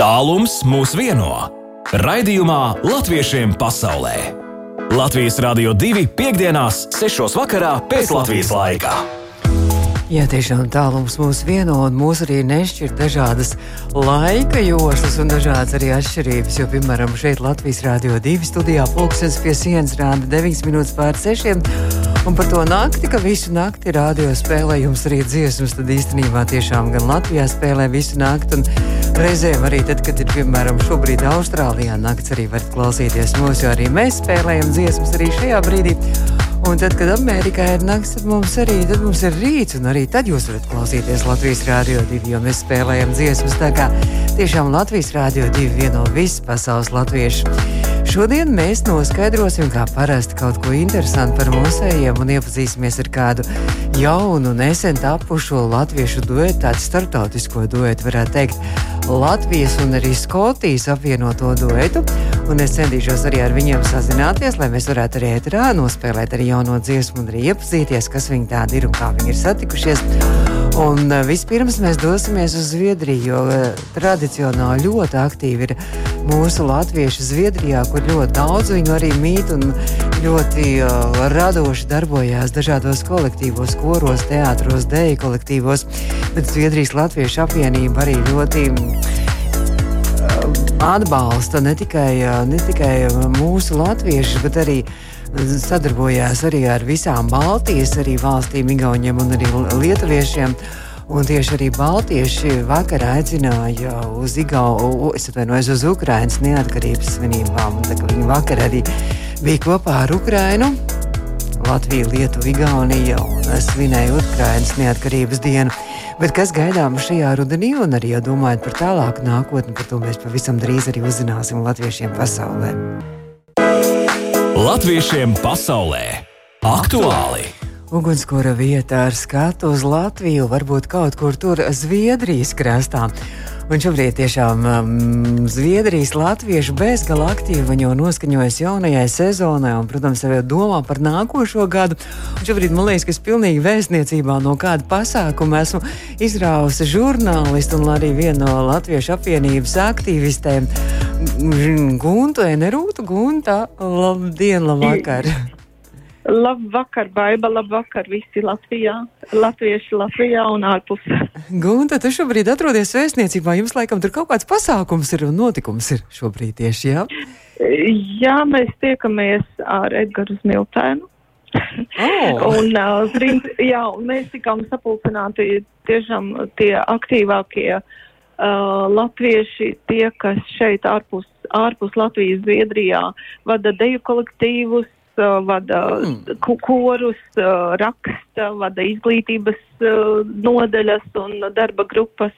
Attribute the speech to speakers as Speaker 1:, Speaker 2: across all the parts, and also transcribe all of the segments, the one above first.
Speaker 1: Tālums mūs vieno. Raidījumā Latviešiem pasaulē. Latvijas Rādio 2.5.6. vakarā pēc Latvijas laika.
Speaker 2: Jā, tiešām tālums mūs vieno, un mūs arī nešķir dažādas laika joslas un dažādas arī atšķirības. Jo, piemēram, šeit Latvijas Rādio 2 studijā pulkstenis pie sienas rāda 9 minūtes pār 6. Un par to nakti, ka visu nakti rādio spēlē jums arī dziesmas, tad īstenībā tiešām gan Latvijā spēlē visu nakti. Reizēm arī tad, kad ir piemēram šobrīd Austrālijā nakts, arī varat klausīties mūsu, jo arī mēs spēlējam dziesmas arī šajā brīdī. Un tad, kad Amerikā ir naktis, tad mums arī tad mums ir rīts, un arī tad jūs varat klausīties Latvijas Rādio 2, jo mēs spēlējam dziesmas. Tā kā tiešām Latvijas Rādio 2 vieno visas pasaules latviešu. Šodien mēs noskaidrosim, kā parasti, kaut ko interesantu par mūsējiem un iepazīsimies ar kādu jaunu, nesen tapušo latviešu duetu, tādu startautisko duetu, varētu teikt, Latvijas un arī Skotijas apvienoto duetu. Un es centīšos arī ar viņiem sazināties, lai mēs varētu arī ētrā nospēlēt arī jauno dziesmu un arī iepazīties, kas viņi tādi ir un kā viņi ir satikušies. Un uh, vispirms mēs dosimies uz Zviedriju, jo uh, tradicionāli ļoti aktīvi ir mūsu latvieši Zviedrijā, kur ļoti daudz viņu arī mīt un ļoti uh, radoši darbojās dažādos kolektīvos, koros, teātros, deju kolektīvos. Bet Zviedrijas Latviešu apvienība arī ļoti atbalsta ne tikai, ne tikai mūsu latviešus, bet arī sadarbojās arī ar visām Baltijas arī valstīm, Igauniem un arī Lietuviešiem. Un tieši arī Baltieši vakar aicināja uz atvainojos, uz Ukrainas neatkarības svinībām. Viņi vakar arī bija kopā ar Ukrainu. Latvija, Lietuva, Igaunija un svinēja Ukraiņas neatkarības dienu. Bet kas gaidāms šajā rudenī, un arī jau domājot par tālāku nākotni, par to mēs pavisam drīz arī uzzināsim Latviešiem pasaulē.
Speaker 1: Latviešiem pasaulē aktuāli!
Speaker 2: Ugunskura vieta ar skatu uz Latviju, varbūt kaut kur tur Zviedrijas krastā. Un šobrīd tiešām um, Zviedrijas latviešu bezgala aktīvi jau noskaņojas jaunajai sezonai, un, protams, jau domā par nākošo gadu. Un šobrīd man liekas, ka es pilnīgi vēstniecībā no kāda pasākuma esmu izrāvusi žurnālistu un arī vienu no latviešu apvienības aktīvistēm. Guntu, Enerūtu, Gunta, labdien, labvakar!
Speaker 3: Labvakar, Baiba, labvakar visi Latvijā, latvieši Latvijā un ārpus.
Speaker 2: Gunta, tu šobrīd atrodies vēstniecībā, jums laikam tur kaut kāds pasākums ir un notikums ir šobrīd tieši, jā?
Speaker 3: Jā, mēs tiekamies ar Edgaru Smiltēnu. Oh. un, uh, prims, jā, un mēs tikām sapulcināti tiešām tie aktīvākie uh, latvieši, tie, kas šeit ārpus, ārpus Latvijas, Zviedrijā vada deju kolektīvus, vada mm. korus, raksta, vada izglītības nodaļas un darba grupas.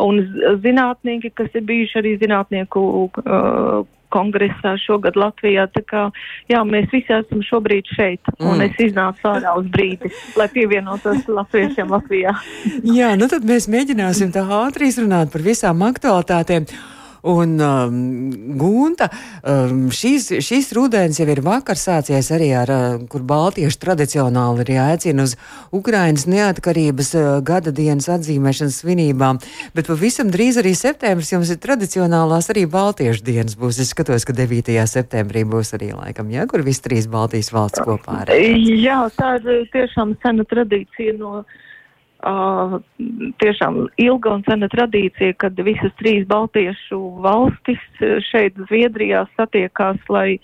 Speaker 3: Un zinātnieki, kas ir bijuši arī zinātnieku uh, kongresā šogad Latvijā. Tā kā, jā, mēs visi esam šobrīd šeit, mm. un es iznācu ārā uz brīdi, lai pievienotos latviešiem Latvijā.
Speaker 2: jā, nu tad mēs mēģināsim tā ātri izrunāt par visām aktualitātēm. Un um, Gunta, um, šīs, šīs rudens jau ir vakar sācies arī ar, uh, kur Baltieši tradicionāli arī aicina uz Ukrainas neatkarības uh, gada dienas atzīmēšanas svinībām, bet pavisam drīz arī septembris jums ir tradicionālās arī Baltiešu dienas būs. Es skatos, ka 9. septembrī būs arī laikam, ja, kur visi trīs Baltijas valsts kopā
Speaker 3: ir. Jā, tā ir tiešām sena tradīcija no Uh, tiešām ilga un sena tradīcija, kad visas trīs baltiešu valstis šeit Zviedrijā satiekās, lai,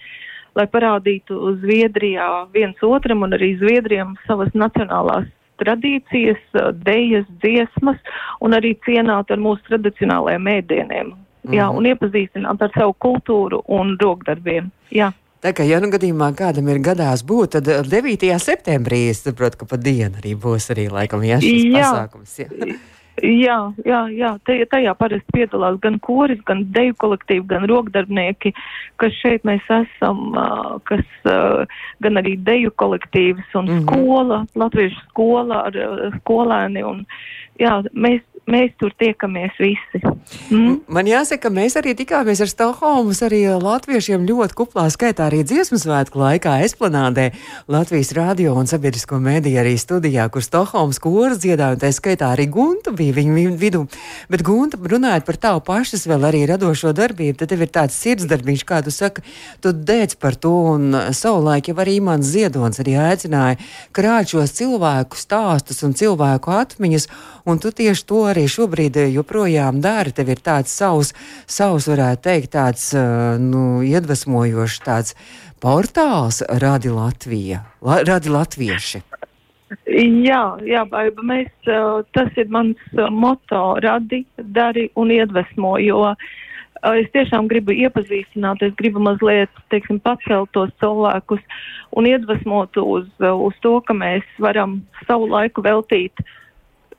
Speaker 3: lai parādītu Zviedrijā viens otram un arī Zviedrijam savas nacionālās tradīcijas, dejas, dziesmas un arī cienāt ar mūsu tradicionālajiem mēdieniem. Jā, mhm. un iepazīstināt ar savu kultūru un rokdarbiem. Jā.
Speaker 2: Tā kā, ja nu gadījumā kādam ir gadās būt, tad 9. Eh, septembrī es saprotu, ka pa dienu arī būs arī laikam jā, šis jā. pasākums. Jā.
Speaker 3: Jā, jā, jā. tajā parasti piedalās gan koris, gan deju kolektīvi, gan rokdarbnieki, kas šeit mēs esam, kas gan arī deju kolektīvs un mm -hmm. skola, latviešu skola ar skolēni. Un, jā, mēs, mēs tur tiekamies visi. Mm?
Speaker 2: Man jāsaka, ka mēs arī tikāmies ar Stokholmas, arī latviešiem ļoti kuplā skaitā arī dziesmu svētku laikā Esplanādē Latvijas radio un sabiedrisko mēdīju arī studijā, kur Stokholmas koras dziedāja, un tā skaitā arī Gunta bija viņu vidū. Bet, Gunta, runājot par tavu pašas vēl arī radošo darbību, tad tev ir tāds sirdsdarbiņš, kā tu saki, tu dēc par to, un savulaik jau arī mans Ziedonis arī aicināja krāt šos cilvēku stāstus un cilvēku atmiņas, un tu tieši to arī šobrīd joprojām dari. Tev ir tāds savs, savs varētu teikt, tāds, nu, iedvesmojošs tāds portāls Radi Latvija, La, Radi Latvieši.
Speaker 3: Jā, jā, baiba, mēs, tas ir mans moto, radi, dari un iedvesmo, jo es tiešām gribu iepazīstināt, es gribu mazliet, teiksim, pacelt tos cilvēkus un iedvesmot uz, uz to, ka mēs varam savu laiku veltīt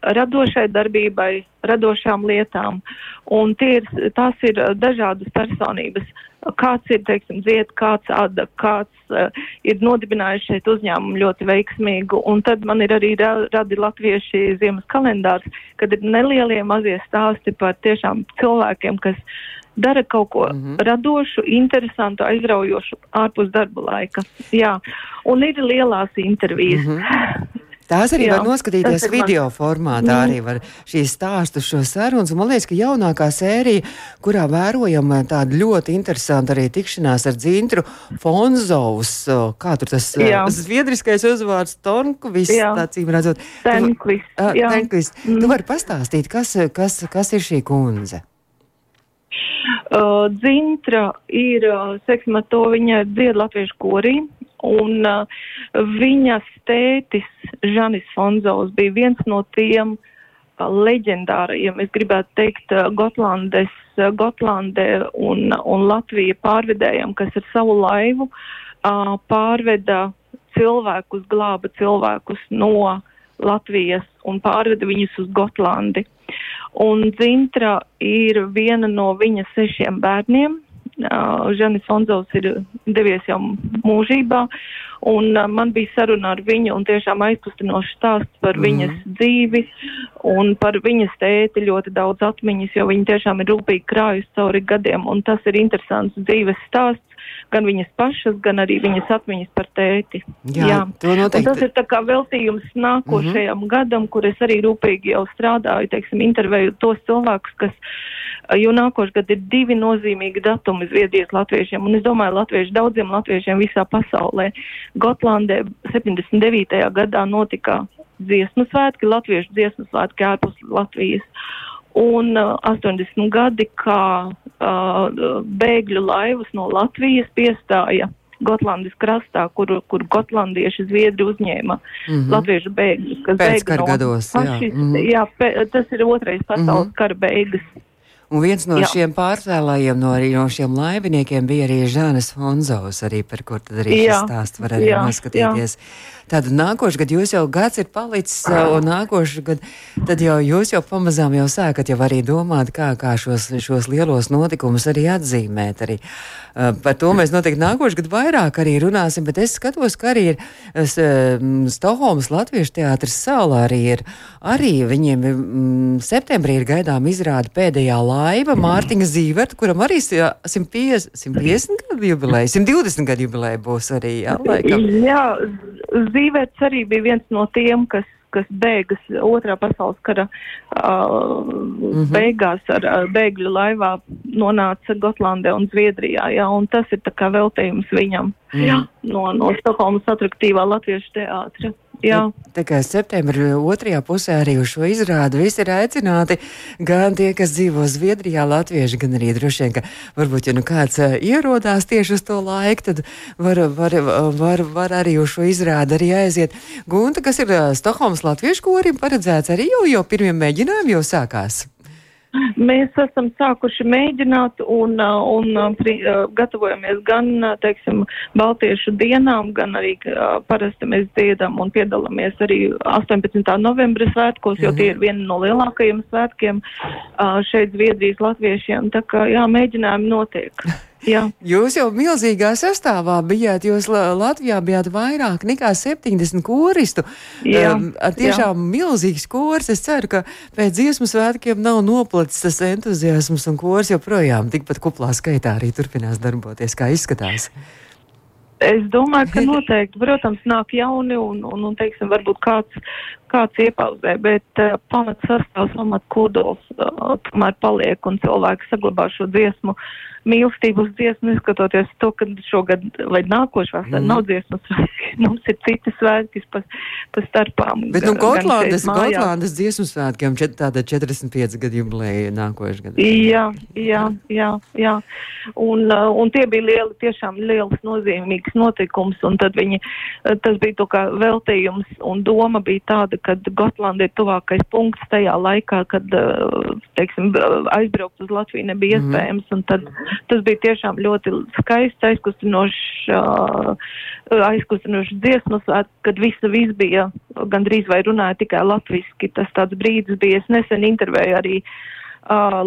Speaker 3: radošai darbībai, radošām lietām. Un ir, tās ir dažādas personības. Kāds ir, teiksim, dzied, kāds ada, kāds uh, ir nodibinājis šeit uzņēmumu ļoti veiksmīgu. Un tad man ir arī ra radi latvieši ziemas kalendārs, kad ir nelielie mazie stāsti par tiešām cilvēkiem, kas dara kaut ko mm -hmm. radošu, interesantu, aizraujošu ārpus darba laika. Jā, un ir lielās intervijas. Mm -hmm.
Speaker 2: Tās arī Jā, var noskatīties video man... formātā, mm. arī var šīs stāstus, šo sarunas. Man liekas, ka jaunākā sērija, kurā vērojama tāda ļoti interesanta arī tikšanās ar Dzintru Fonzovs, kā tur tas Jā. zviedriskais uzvārds Tornkvist, acīm redzot.
Speaker 3: Tenkvist.
Speaker 2: Tu, uh, Tenkvist. Mm. Tu vari pastāstīt, kas, kas, kas ir šī kundze?
Speaker 3: Uh, Dzintra ir, seksim, to viņa dzied latviešu korī, Un uh, viņas tētis, Žanis Fonzovs, bija viens no tiem uh, leģendārajiem, es gribētu teikt, uh, Gotlandes, uh, Gotlande un, un Latvija pārvedējiem, kas ar savu laivu uh, pārveda cilvēkus, glāba cilvēkus no Latvijas un pārveda viņus uz Gotlandi. Un Zintra ir viena no viņa sešiem bērniem, Žanis Fonzovs ir devies jau mūžībā, un uh, man bija saruna ar viņu un tiešām aizkustinošs stāsts par mm. viņas dzīvi un par viņas tēti ļoti daudz atmiņas, jo viņa tiešām ir rūpīgi krājusi cauri gadiem, un tas ir interesants dzīves stāsts gan viņas pašas, gan arī viņas atmiņas par tēti.
Speaker 2: Jā, Jā.
Speaker 3: Tas ir tā kā veltījums nākošajam mm -hmm. gadam, kur es arī rūpīgi jau strādāju, teiksim, intervēju tos cilvēkus, kas jo nākošais gads ir divi nozīmīgi datumi Zviedrijas latviešiem, un es domāju, latvieši daudziem latviešiem visā pasaulē. Gotlandē 79. gadā notika dziesmu svētki, latviešu dziesmu svētki ārpus Latvijas. Un uh, 80 gadi, kā uh, bēgļu laivas no Latvijas piestāja Gotlandes krastā, kur, kur gotlandieši zviedri uzņēma mm -hmm. latviešu bēgļus,
Speaker 2: kas bēga no gados,
Speaker 3: jā. Mm -hmm. jā, pe, tas ir otrais pasaules mm -hmm. kara beigas.
Speaker 2: Un viens no Jā. šiem pārcēlājiem, no, no šiem laiviniekiem, bija arī Žānis Fonzovs, arī par kur tad arī Jā. šis stāsts var arī Jā. noskatīties. Jā. Tad nākošais gads jūs jau gads ir palicis, un nākošais gads tad jau jūs jau pamazām jau sākat jau arī domāt, kā, kā šos, šos lielos notikumus arī atzīmēt. Arī. Uh, par to mēs noteikti nākošais gads vairāk arī runāsim, bet es skatos, ka arī ir Stokholmas Latviešu teātris Sālā arī ir, arī viņiem mm, septembrī ir gaidām izrāda pēdējā laiva Mārtiņa Zīverta, kuram arī 150, 150 gadu jubileja, 120 gadu jubileja būs arī, jā, laikam.
Speaker 3: Jā, Zīvērts arī bija viens no tiem, kas, kas bēgas otrā pasaules kara uh, mm -hmm. beigās ar uh, bēgļu laivā nonāca Gotlandē un Zviedrijā, jā, un tas ir tā kā veltījums viņam, mm. jā, no, no Stokholmas atraktīvā latviešu teātra. Jā.
Speaker 2: Tā kā septembrī otrajā pusē arī uz šo izrādi visi ir aicināti. Gan tie, kas dzīvo Zviedrijā, Latvieši, gan arī droši vien, ka varbūt, ja nu kāds uh, ierodās tieši uz to laiku, tad var, var, var, var arī uz šo izrādi arī aiziet. Gunta, kas ir uh, Stokholmas Latviešu korim paredzēts arī jau, jo pirmie mēģinājumi jau sākās.
Speaker 3: Mēs esam sākuši mēģināt un, uh, un, uh, uh, gatavojamies gan, teiksim, Baltiešu dienām, gan arī parasti mēs dziedam un piedalāmies arī 18. novembra svētkos, jo tie ir vieni no lielākajiem svētkiem šeit Zviedrijas latviešiem. Tā kā, jā, mēģinājumi notiek. Jā.
Speaker 2: Jūs jau milzīgā sastāvā bijāt, jūs Latvijā bijāt vairāk nekā 70 koristu. Jā, um, tiešām jā. milzīgs kors. Es ceru, ka pēc dziesmu svētkiem nav noplacis tas entuziasms un kors joprojām tikpat kuplā skaitā arī turpinās darboties, kā izskatās.
Speaker 3: Es domāju, ka noteikti, protams, nāk jauni un, un, un teiksim, varbūt kāds, kāds iepauzē, bet uh, pamats sastāvs, pamat kodols uh, tomēr paliek un cilvēki saglabā šo dziesmu mīlestību uz dziesmu, neskatoties to, ka šogad vai nākošā vasarā mm. nav dziesmas. Mums ir citi svētki pa, pa starpām.
Speaker 2: Bet nu Gotlandes, Gotlandes dziesmu svētkiem čet, tāda 45 gadu jubileja nākošais gads.
Speaker 3: Jā, jā, jā, jā. Un, uh, un tie bija lieli, tiešām liels nozīmīgs notikums, un tad viņi, uh, tas bija to kā veltījums, un doma bija tāda, ka Gotlanda ir tuvākais punkts tajā laikā, kad, uh, teiksim, aizbraukt uz Latviju nebija mm. iespējams, un tad Tas bija tiešām ļoti skaists, aizkustinošs, aizkustinošs dziesmas, kad visa viss bija gandrīz vai runāja tikai latviski. Tas tāds brīdis bija, es nesen intervēju arī uh,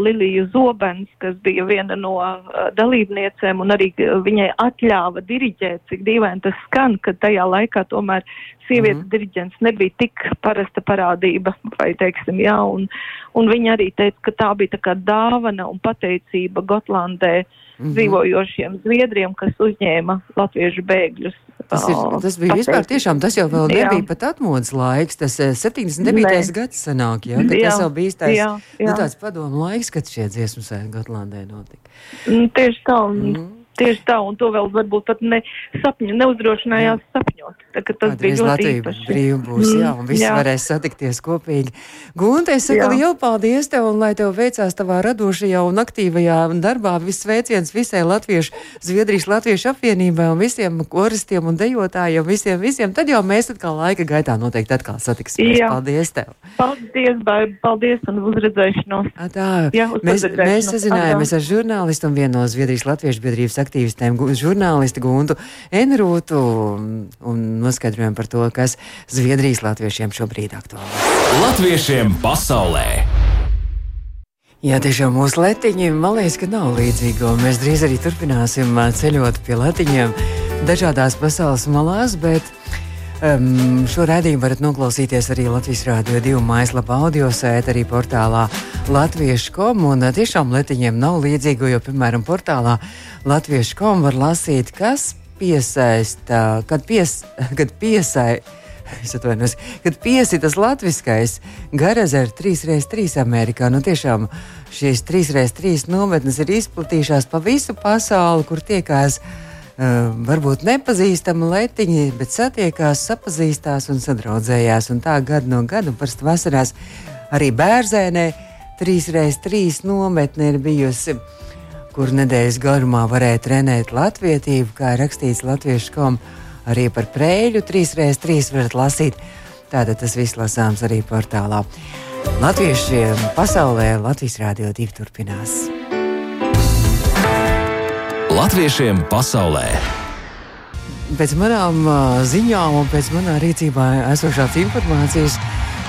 Speaker 3: Liliju Zobens, kas bija viena no uh, dalībniecēm, un arī viņai atļāva diriģēt, cik dīvaini tas skan, ka tajā laikā tomēr sievietes mm -hmm. diriģents nebija tik parasta parādība, vai teiksim, jā, un, un viņa arī teica, ka tā bija tā kā dāvana un pateicība Gotlandē mm -hmm. dzīvojošiem zviedriem, kas uzņēma latviešu bēgļus.
Speaker 2: Tas, ir, tas bija pateicis. vispār tiešām, tas jau vēl nebija jā. pat atmodas laiks, tas 79. Nē. gads sanāk, jā, ka jā. tas jau bija tāds, jā, jā. Nu, tāds padomu laiks, kad šie dziesmu sēdi Gotlandē notika.
Speaker 3: Mm, tieši tā. Mm -hmm. Tieši tā, un to vēl varbūt pat ne sapņu, neuzdrošinājās sapņot. Tā, tas Kādreiz bija ļoti Latvija īpaši.
Speaker 2: brīv būs, jā, un visi jā. varēs satikties kopīgi. Gunte, es saku lielu paldies tev, un lai tev veicās tavā radošajā un aktīvajā darbā. Viss sveiciens visai Latviešu, Zviedrijas Latviešu apvienībai un visiem koristiem un dejotājiem, visiem, visiem. Tad jau mēs atkal laika gaitā noteikti atkal satiksimies. Jā. Paldies tev!
Speaker 3: Paldies, Baiba, paldies un uzredzēšanos!
Speaker 2: A, tā, jā, mēs, mēs sazinājāmies ar žurnālistu un vienu no Zviedrijas Latviešu biedrības aktīvistēm, žurnālisti Guntu Enrūtu un noskaidrojam par to, kas Zviedrijas latviešiem šobrīd aktuāli.
Speaker 1: Latviešiem pasaulē!
Speaker 2: Jā, tiešām mūsu letiņi, man liekas, ka nav līdzīga. Mēs drīz arī turpināsim ceļot pie letiņiem dažādās pasaules malās, bet um, šo rādījumu varat noklausīties arī Latvijas Rādio 2 mājaslapā, audio sēta arī portālā Latviešu.com. Un tiešām letiņiem nav līdzīga, jo, piemēram, portālā Latviešu.com var lasīt, kas piesaista, kad, pies, kad piesai. Atvainos, kad piesitas latviskais garazērs 3x3 Amerikā, nu tiešām šīs 3x3 nometnes ir izplatījušās pa visu pasauli, kur tiekās uh, varbūt nepazīstami letiņi, bet satiekās, sapazīstās un sadraudzējās. Un tā gada no gada, parasti vasarās arī bērzēnē 3x3 nometne ir bijusi kur nedēļas garumā varēja trenēt latvietību, kā rakstīts latviešu kom, arī par prēļu 3x3 varat lasīt. Tātad tas viss lasāms arī portālā. Latviešiem pasaulē Latvijas Rādio 2 turpinās.
Speaker 1: Latviešiem pasaulē!
Speaker 2: Pēc manām ziņām un pēc manā rīcībā esošās informācijas,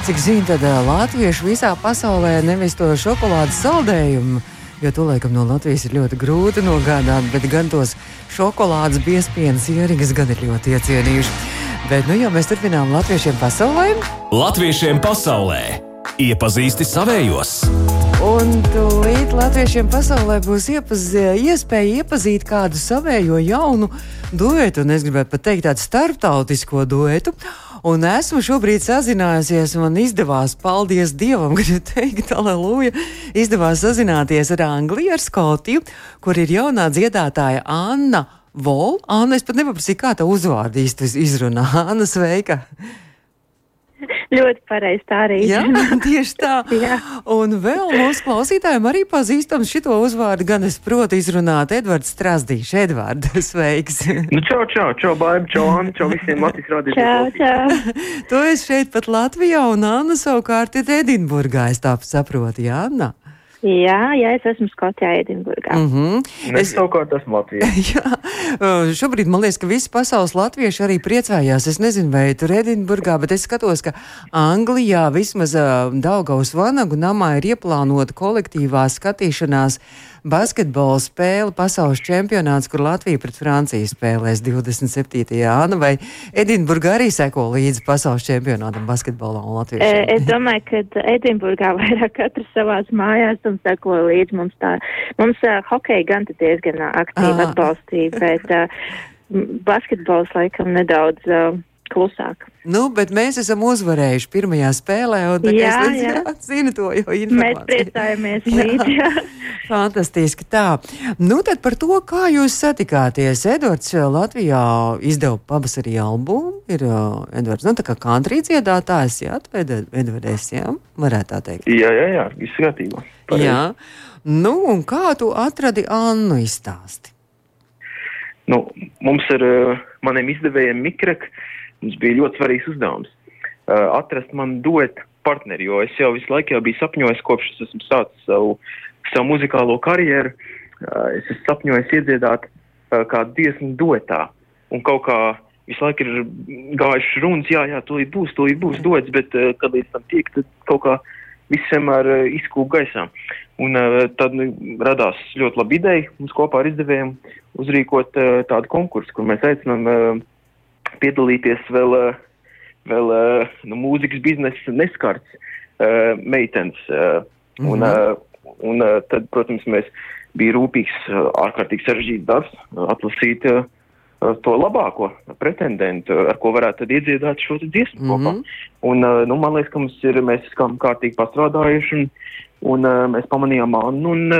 Speaker 2: cik zinu, tad latvieši visā pasaulē nevis to šokolādes saldējumu jo to laikam no Latvijas ir ļoti grūti nogādāt, bet gan tos šokolādes biezpienas ieringas gan ir ļoti iecienījuši. Bet nu jau mēs turpinām latviešiem pasaulē.
Speaker 1: Latviešiem pasaulē iepazīsti savējos!
Speaker 2: Un tūlīt latviešiem pasaulē būs iepaz, iespēja iepazīt kādu savējo jaunu duetu, un es gribētu pat teikt tādu starptautisko duetu. Un esmu šobrīd sazinājusies, man izdevās, paldies Dievam, gribu teikt, aleluja, izdevās sazināties ar Angliju, ar Skotiju, kur ir jaunā dziedātāja Anna Vol. Anna, es pat nepaprasīju, kā tā uzvārdu īsti izrunā. Anna, sveika!
Speaker 4: Ļoti pareizi tā arī.
Speaker 2: Jā, tieši tā. Un vēl mūsu klausītājiem arī pazīstams šito uzvārdu, gan es protu izrunāt Edvards Strasdīšs. Edvards, sveiks!
Speaker 5: Nu, čau, čau, čau, baigi, čau, Anna, čau visiem Latvijas rādījumiem.
Speaker 4: Čau, čau.
Speaker 2: tu esi šeit pat Latvijā, un Anna savukārt ir Edinburgā, es tā saprotu, jā, Anna?
Speaker 4: Jā, jā, es esmu Skotijā, Edinburgā.
Speaker 2: Mm -hmm.
Speaker 5: Es savukārt esmu Latvijā.
Speaker 2: jā, šobrīd man liekas, ka visi pasaules latvieši arī priecājās. Es nezinu, vai tur Edinburgā, bet es skatos, ka Anglijā vismaz uh, Daugaus Vanagu namā ir ieplānota kolektīvā skatīšanās basketbola spēle pasaules čempionāts, kur Latvija pret Franciju spēlēs 27. Jāna, vai Edinburgā arī seko līdzi pasaules čempionātam basketbolā un Latvijas?
Speaker 4: E, es domāju, ka Edinburgā vairāk katrs savās mājās un seko līdzi mums tā. Mums uh, hokeja gan diezgan aktīvi atbalstīja, bet uh, basketbols laikam nedaudz uh, klusāk.
Speaker 2: Nu, bet mēs esam uzvarējuši pirmajā spēlē, un tā
Speaker 4: Jā,
Speaker 2: es
Speaker 4: jā.
Speaker 2: zinu to, jo
Speaker 4: Mēs
Speaker 2: informācija.
Speaker 4: priecājamies
Speaker 2: Jā.
Speaker 4: līdzi. jā.
Speaker 2: Fantastiski tā. Nu, tad par to, kā jūs satikāties. Edvards uh, Latvijā izdeva pavasarī albumu. Ir uh, Edvards, nu, tā kā country dziedātājs, jā, Edvards, jā, varētu tā teikt.
Speaker 5: Jā, jā, jā, viss. Pareizi.
Speaker 2: Jā. Nu, un kā tu atradi Annu izstāsti?
Speaker 5: Nu, mums ar uh, maniem izdevējiem Mikrek mums bija ļoti svarīgs uzdevums uh, atrast man duetu partneri, jo es jau visu laiku jau biju sapņojis, kopš es esmu sācis savu, savu muzikālo karjeru. Uh, es esmu sapņojis iedziedāt uh, kādu dziesmu duetā. Un kaut kā visu laiku ir gājuši runas, jā, jā, tūlīt būs, tūlīt būs duets, bet uh, kad līdz tam tiek, tad kaut kā viss vienmēr uh, izkūp gaisā. Un uh, tad nu, radās ļoti laba ideja mums kopā ar izdevējiem uzrīkot uh, tādu konkursu, kur mēs aicinām uh, piedalīties vēl, uh, vēl uh, nu, mūzikas biznesa neskarts uh, meitenes. Mm -hmm. Un, un tad, protams, mēs bija rūpīgs, ārkārtīgi sarežģīts darbs atlasīt uh, to labāko pretendentu, ar ko varētu iedziedāt šo dziesmu
Speaker 2: Mhm.
Speaker 5: kopā. Un, uh, nu, man liekas, ka mums ir, mēs esam kārtīgi pastrādājuši, un, un uh, mēs pamanījām Annu, un,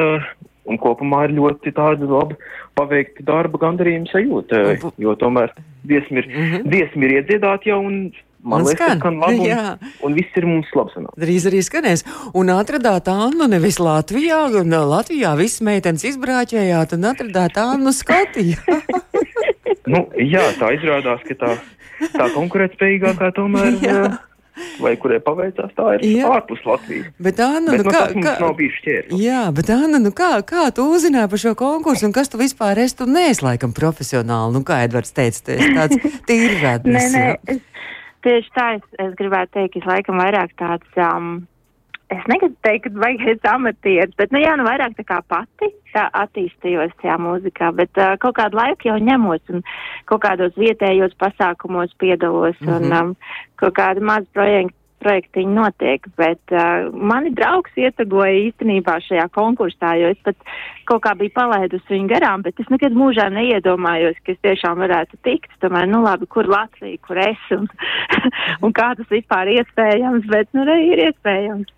Speaker 5: un kopumā ir ļoti tāda laba paveikta darba gandarījuma sajūta, jo tomēr dziesma ir,
Speaker 2: Mhm.
Speaker 5: dziesma ir iedziedāta jau, un man liekas,
Speaker 2: skan,
Speaker 5: ka skan labi,
Speaker 2: jā.
Speaker 5: un, un viss ir mums labs.
Speaker 2: Drīz arī skanēs. Un atradāt Annu nevis Latvijā, un Latvijā visas meitenes izbrāķējāt, un atradāt Annu Skotijā.
Speaker 5: Nu, jā, tā izrādās, ka tā, tā konkurētspējīgākā tomēr,
Speaker 2: Jā.
Speaker 5: uh, vai kurai paveicās, tā ir
Speaker 2: Jā.
Speaker 5: ārpus Latvijas.
Speaker 2: Bet Anna,
Speaker 5: Bet
Speaker 2: nu
Speaker 5: nu,
Speaker 2: kā, kā,
Speaker 5: nav bijis šķērslis.
Speaker 2: jā, bet Anna, nu kā, kā tu uzzināji par šo konkursu, un kas tu vispār esi? Tu neesi laikam profesionāli, nu kā Edvards teica, tu esi tāds tīrradnis.
Speaker 4: Nē, nē, es, tieši tā es, es gribētu teikt, es laikam vairāk tāds, um, es negribu teikt, ka baigais amatieris, bet, nu jā, nu vairāk tā kā pati tā attīstījos tajā mūzikā, bet uh, kaut kādu laiku jau ņemos un kaut kādos vietējos pasākumos piedalos mm -hmm. un um, kaut kādi mazi projekti. Projektiņi notiek, bet uh, mani draugs ietegoja īstenībā šajā konkursā, jo es pat kaut kā biju palaidusi viņu garām, bet es nekad mūžā neiedomājos, ka es tiešām varētu tikt. Tomēr, nu labi, kur Latvija, kur es un, un kā tas vispār iespējams, bet nu arī ir iespējams.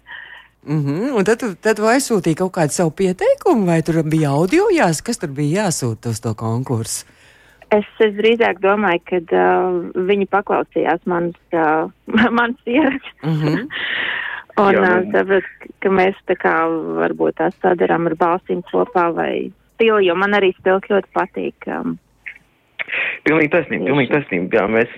Speaker 2: Mm -hmm. Un tad, tad tu aizsūtīji kaut kādu savu pieteikumu, vai tur bija audio jās, kas tur bija jāsūta uz to konkursu?
Speaker 4: Es, es drīzāk domāju, ka uh, viņi paklausījās manas, uh, manas ierakstus.
Speaker 2: Mm -hmm.
Speaker 4: Un uh, sapratu, ka mēs tā kā varbūt tās sadarām ar balsīm kopā vai stili, jo man arī stilki ļoti patīk. Um,
Speaker 5: Pilnīgi taisnība, pilnīgi taisnība. Jā, mēs,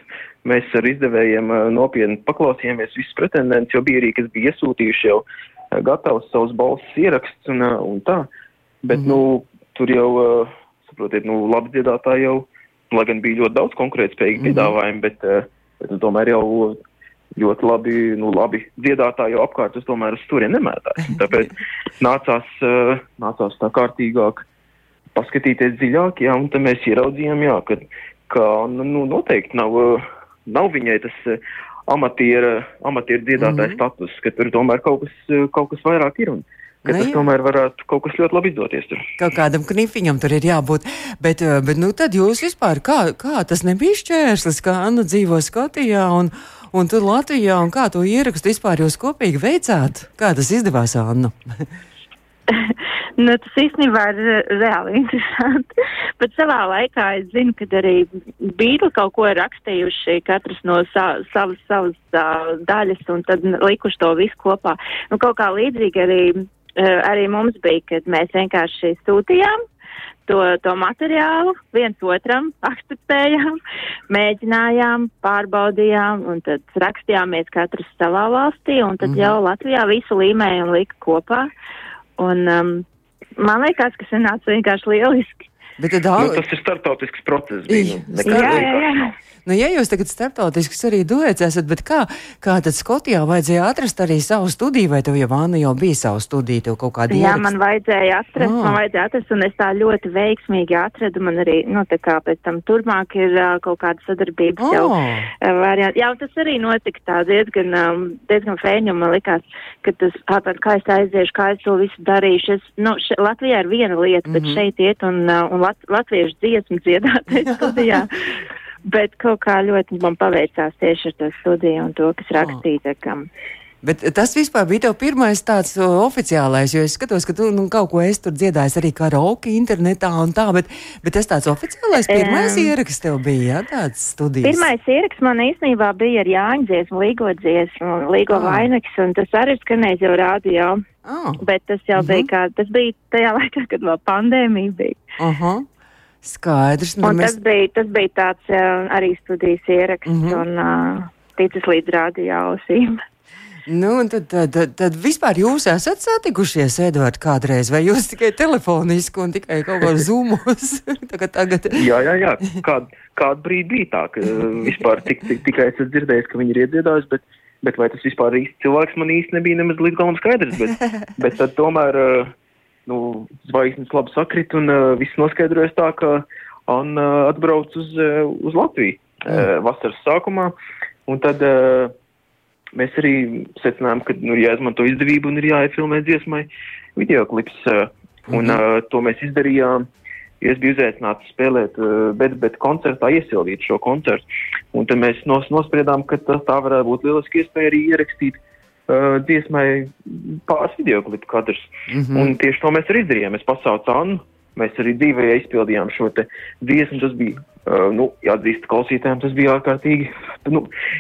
Speaker 5: mēs ar izdevējiem ā, nopietni paklausījāmies visus pretendents, jo bija arī, kas bija iesūtījuši jau ā, gatavus savus balsis ierakstus un, un tā. Bet, mm -hmm. nu, tur jau, saprotiet, nu, labi dziedātāji jau, lai gan bija ļoti daudz konkurētspējīgi mm -hmm. bet, bet nu, tomēr jau ļoti labi, nu, labi dziedātāji jau apkārt uz tomēr uz turien nemētās. Un Tāpēc nācās, nācās tā kārtīgāk paskatīties dziļāk, jā, un tad mēs ieraudzījām, jā, ka, ka nu, nu, noteikti nav, nav viņai tas amatiera, amatiera dziedātājs mm. -hmm. status, ka tur tomēr kaut kas, kaut kas vairāk ir un ka
Speaker 2: Nu,
Speaker 5: tas tomēr varētu kaut kas ļoti labi izdoties tur.
Speaker 2: Kaut kādam knifiņam tur ir jābūt. Bet, eh, bet nu, tad jūs vispār, kā, kā tas nebija šķērslis, kā Anna dzīvo Skotijā un, un tur Latvijā, un kā to ierakstu vispār jūs kopīgi veicāt? Kā tas izdevās, Anna?
Speaker 4: nu, tas īstenībā ir re- reāli interesanti. Bet savā laikā es zinu, ka arī Bībeli kaut ko ir rakstījuši katrs no sa savas, savas uh, daļas un tad likuši to visu kopā. Nu, kaut kā līdzīgi arī, uh, arī mums bija, kad mēs vienkārši sūtījām to, to materiālu viens otram, akceptējām, mēģinājām, pārbaudījām, un tad rakstījāmies katrs savā valstī, un tad mm -hmm. jau Latvijā visu līmēja un lika kopā. Un, um, man liekas, ka sanāca vienkārši lieliski.
Speaker 2: Bet tad,
Speaker 5: Nu, tas ir startautisks process.
Speaker 2: Ij,
Speaker 5: Bija,
Speaker 4: Jā, jā, jā.
Speaker 2: Nu, ja jūs tagad starptautisks arī duets esat, bet kā, kā tad Skotijā vajadzēja atrast arī savu studiju, vai tev jau Anna jau bija savu studiju, tev kaut kāda
Speaker 4: Jā,
Speaker 2: ieraksta?
Speaker 4: man vajadzēja atrast,
Speaker 2: Ah.
Speaker 4: man vajadzēja atrast, un es tā ļoti veiksmīgi atradu. Man arī, nu, tā kā pēc tam turpmāk ir uh, kaut kāda sadarbības
Speaker 2: Oh.
Speaker 4: jau uh, varianti. Jā, tas arī notika tā diezgan, um, diezgan fēni, un man likās, ka tas, āpēc, kā es aiziešu, kā es to visu darīšu. Es, nu, še, Latvijā ir viena lieta, bet
Speaker 2: Mhm.
Speaker 4: šeit iet un, uh, un lat, latviešu dziesmu dziedātais studijā. Bet kaut kā ļoti man paveicās tieši ar to studiju un to, kas rakstīts. Oh.
Speaker 2: Bet tas vispār bija tev pirmais tāds oficiālais, jo es skatos, ka tu nu, kaut ko esi tur dziedājis arī karaoke internetā un tā, bet, bet tas tāds oficiālais pirmais um, ieraksts tev bija, jā, tāds studijas?
Speaker 4: Pirmais ieraksts man īstenībā bija ar Jāņu dziesmu, Līgo dziesmu, Līgo ah. vainaks, un tas arī skanēja jau rādio. Ah. Bet tas jau uh -huh. bija mhm. kā, tas bija tajā laikā, kad vēl pandēmija bija.
Speaker 2: Uh -huh. Skaidrs.
Speaker 4: Nu, un mēs... tas, bija, tas bija tāds uh, arī studijas ieraksts mhm. -huh. un uh, ticis līdz rādio ausīm.
Speaker 2: Nu, tad, tad, tad, tad vispār jūs esat satikušies, Edvards, kādreiz, vai jūs tikai telefoniski un tikai kaut kādā zumos? tagad, tagad.
Speaker 5: Jā, jā, jā. Kād, kādu brīdi bija tā, ka vispār tik, tik, tikai esat dzirdējis, ka viņi ir iedziedājuši, bet, bet vai tas vispār īsti cilvēks man īsti nebija nemaz līdz galam skaidrs, bet, bet tad tomēr, uh, nu, zvaigznes labi sakrit un uh, viss noskaidrojas tā, ka Anna atbrauc uz, uz Latviju mm. vasaras sākumā, un tad mēs arī secinājām, ka nu, jāizmanto izdevību un ir jāiefilmē dziesmai videoklips. Uh, un uh, to mēs izdarījām. Es biju uzaicināts spēlēt, uh, bet, bet koncertā iesildīt šo koncertu. Un tad mēs nos, nospriedām, ka tas tā varētu būt lieliski iespēja arī ierakstīt uh, dziesmai pāris videoklipu katrs. Mm -hmm. Un tieši to mēs arī izdarījām. Es pasaucu Annu, mēs arī dzīvē izpildījām šo dziesmu. Tas bija Uh, nu, jāatzīst klausītājiem, tas bija ārkārtīgi nu,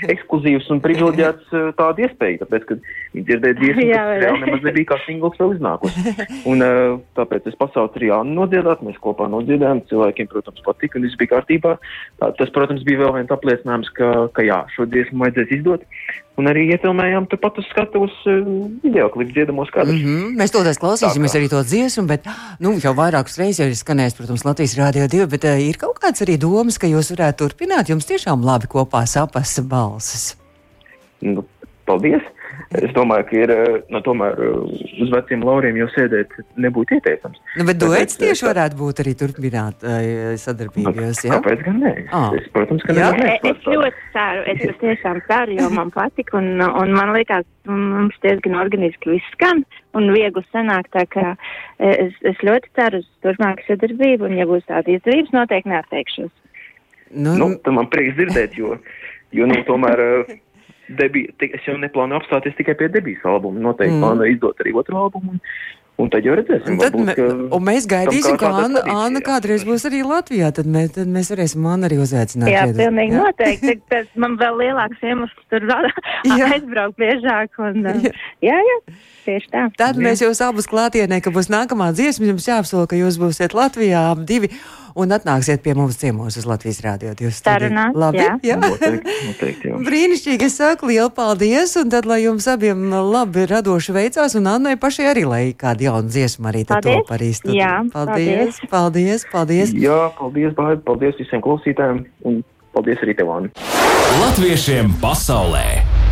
Speaker 5: ekskluzīvs un privileģēts uh, tāda iespēja, tāpēc, ka viņi dzirdēja dziesmu, kas reāli nemaz nebija kā singls vēl iznākusi. Un uh, tāpēc es pasaucu arī Annu nodziedāt, mēs kopā nodziedājām, cilvēkiem, protams, patika un viss bija kārtībā. Tā, tas, protams, bija vēl viens apliecinājums, ka, ka jā, šo dziesmu vajadzēs izdot. Un arī iefilmējām turpat uz skatuves video klipu dziedamos kadrus.
Speaker 2: Mm -hmm. Mēs to klausīsimies arī to dziesmu, bet nu, jau vairākas reizes ir skanējis, protams, Latvijas Rādio 2, bet uh, ir kaut kāds arī doma domas, ka jūs varētu turpināt? Jums tiešām labi kopā sapasa balsis.
Speaker 5: Nu, paldies! Es domāju, ka ir nu, tomēr eh, uz veciem lauriem jau sēdēt nebūtu ieteicams.
Speaker 2: Nu, bet duets tieši varētu būt arī turpināt uh, sadarbībos,
Speaker 5: jā? Kāpēc gan nē? Ah. Es, protams, ka jā.
Speaker 4: nē. Es, es ļoti ceru, es patiešām ceru, jo man patika un, un man liekas, mums diezgan organiski viss skan un viegli sanāk, tā kā es, es ļoti ceru uz turpmāku sadarbību un ja būs tāda izdevības, noteikti neatteikšos.
Speaker 5: Nu, nu, man prieks dzirdēt, jo, jo nu, tomēr debī, es jau neplānu apstāties tikai pie debijas albuma. Noteikti mm. plānu izdot arī otru albumu. Un, un tad jau redzēsim,
Speaker 2: tad varbūt, un mēs gaidīsim, ka Anna, Anna kādreiz būs arī Latvijā. Tad mēs, tad mēs varēsim Annu arī uzaicināt.
Speaker 4: Jā, šeit. pilnīgi jā. noteikti. Tad man vēl lielāks iemesls tur aizbraukt biežāk. Un, jā. jā, jā. Tieši tā.
Speaker 2: Tad mēs jūs abus klātienē, ka būs nākamā dziesma, jums jāapsola, ka jūs būsiet Latvijā ap divi un atnāksiet pie mums ciemos uz Latvijas Rādio 2
Speaker 4: studiju. Labi, jā. jā.
Speaker 5: Noteikti, noteikti, jā.
Speaker 2: Brīnišķīgi, es saku lielu paldies, un tad, lai jums abiem labi radoši veicās, un Annai pašai arī, lai kādu jaunu dziesmu arī tad top arī studiju. Jā, paldies, paldies, paldies, paldies.
Speaker 5: Jā, paldies, Bāri, paldies visiem klausītājiem, un paldies arī tev, Anna.
Speaker 1: Latviešiem pasaulē!